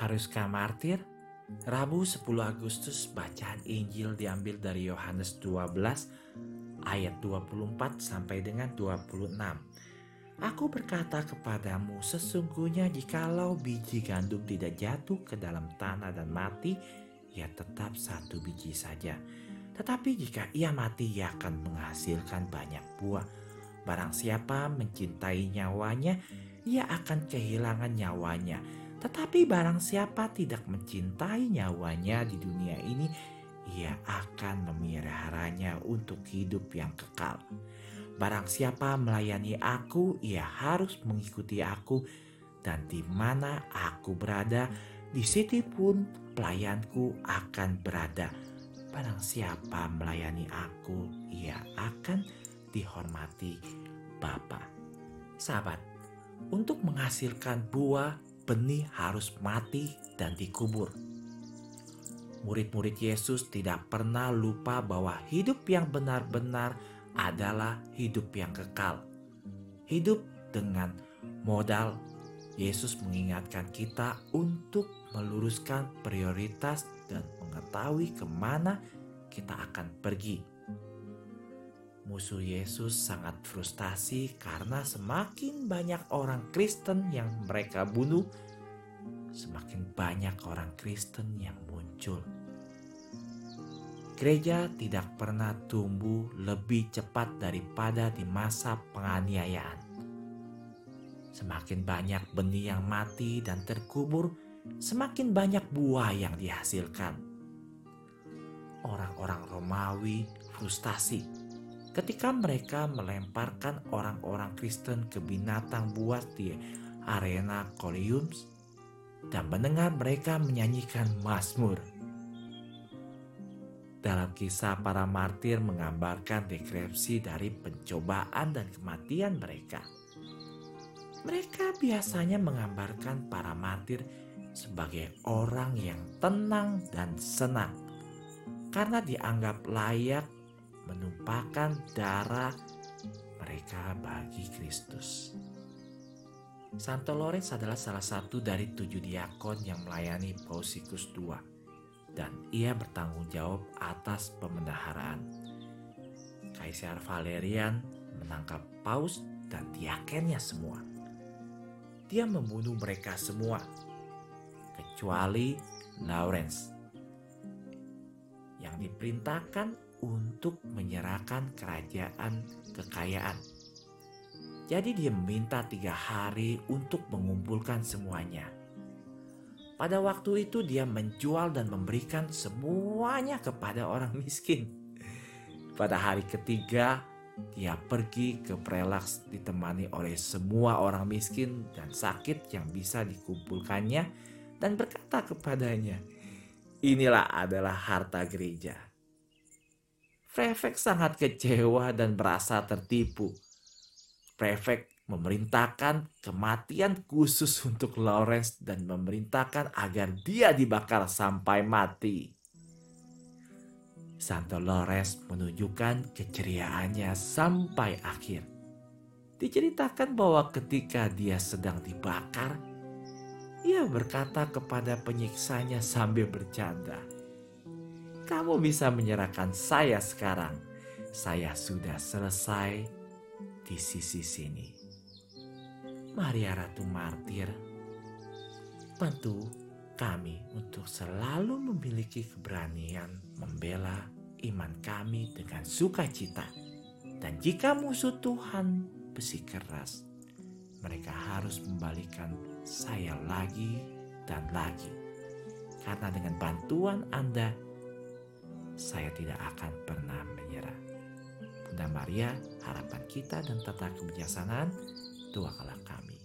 Haruskah martir? Rabu 10 Agustus bacaan Injil diambil dari Yohanes 12 ayat 24 sampai dengan 26. Aku berkata kepadamu sesungguhnya jikalau biji gandum tidak jatuh ke dalam tanah dan mati, ia tetap satu biji saja. Tetapi jika ia mati, ia akan menghasilkan banyak buah. Barang siapa mencintai nyawanya, ia akan kehilangan nyawanya tetapi barang siapa tidak mencintai nyawanya di dunia ini, ia akan memeliharanya untuk hidup yang kekal. Barang siapa melayani aku, ia harus mengikuti aku, dan di mana aku berada, di situ pun pelayanku akan berada. Barang siapa melayani aku, ia akan dihormati Bapa. Sahabat, untuk menghasilkan buah benih harus mati dan dikubur. Murid-murid Yesus tidak pernah lupa bahwa hidup yang benar-benar adalah hidup yang kekal. Hidup dengan modal Yesus mengingatkan kita untuk meluruskan prioritas dan mengetahui ke mana kita akan pergi musuh Yesus sangat frustasi karena semakin banyak orang Kristen yang mereka bunuh, semakin banyak orang Kristen yang muncul. Gereja tidak pernah tumbuh lebih cepat daripada di masa penganiayaan. Semakin banyak benih yang mati dan terkubur, semakin banyak buah yang dihasilkan. Orang-orang Romawi frustasi ketika mereka melemparkan orang-orang Kristen ke binatang buas di arena Colosseum dan mendengar mereka menyanyikan Mazmur. Dalam kisah para martir menggambarkan deskripsi dari pencobaan dan kematian mereka. Mereka biasanya menggambarkan para martir sebagai orang yang tenang dan senang karena dianggap layak menumpahkan darah mereka bagi Kristus. Santo Lorenz adalah salah satu dari tujuh diakon yang melayani Pausikus II dan ia bertanggung jawab atas pemendaharaan. Kaisar Valerian menangkap paus dan diakennya semua. Dia membunuh mereka semua, kecuali Lawrence yang diperintahkan untuk menyerahkan kerajaan kekayaan. Jadi dia meminta tiga hari untuk mengumpulkan semuanya. Pada waktu itu dia menjual dan memberikan semuanya kepada orang miskin. Pada hari ketiga dia pergi ke prelaks ditemani oleh semua orang miskin dan sakit yang bisa dikumpulkannya dan berkata kepadanya, inilah adalah harta gereja Prefek sangat kecewa dan merasa tertipu. Prefek memerintahkan kematian khusus untuk Lawrence dan memerintahkan agar dia dibakar sampai mati. Santo Lawrence menunjukkan keceriaannya sampai akhir. Diceritakan bahwa ketika dia sedang dibakar, ia berkata kepada penyiksanya sambil bercanda, kamu bisa menyerahkan saya sekarang. Saya sudah selesai di sisi sini. Maria Ratu Martir, bantu kami untuk selalu memiliki keberanian membela iman kami dengan sukacita. Dan jika musuh Tuhan besi keras, mereka harus membalikan saya lagi dan lagi. Karena dengan bantuan Anda, saya tidak akan pernah menyerah. Bunda Maria, harapan kita dan tata kebijaksanaan, doakanlah kami.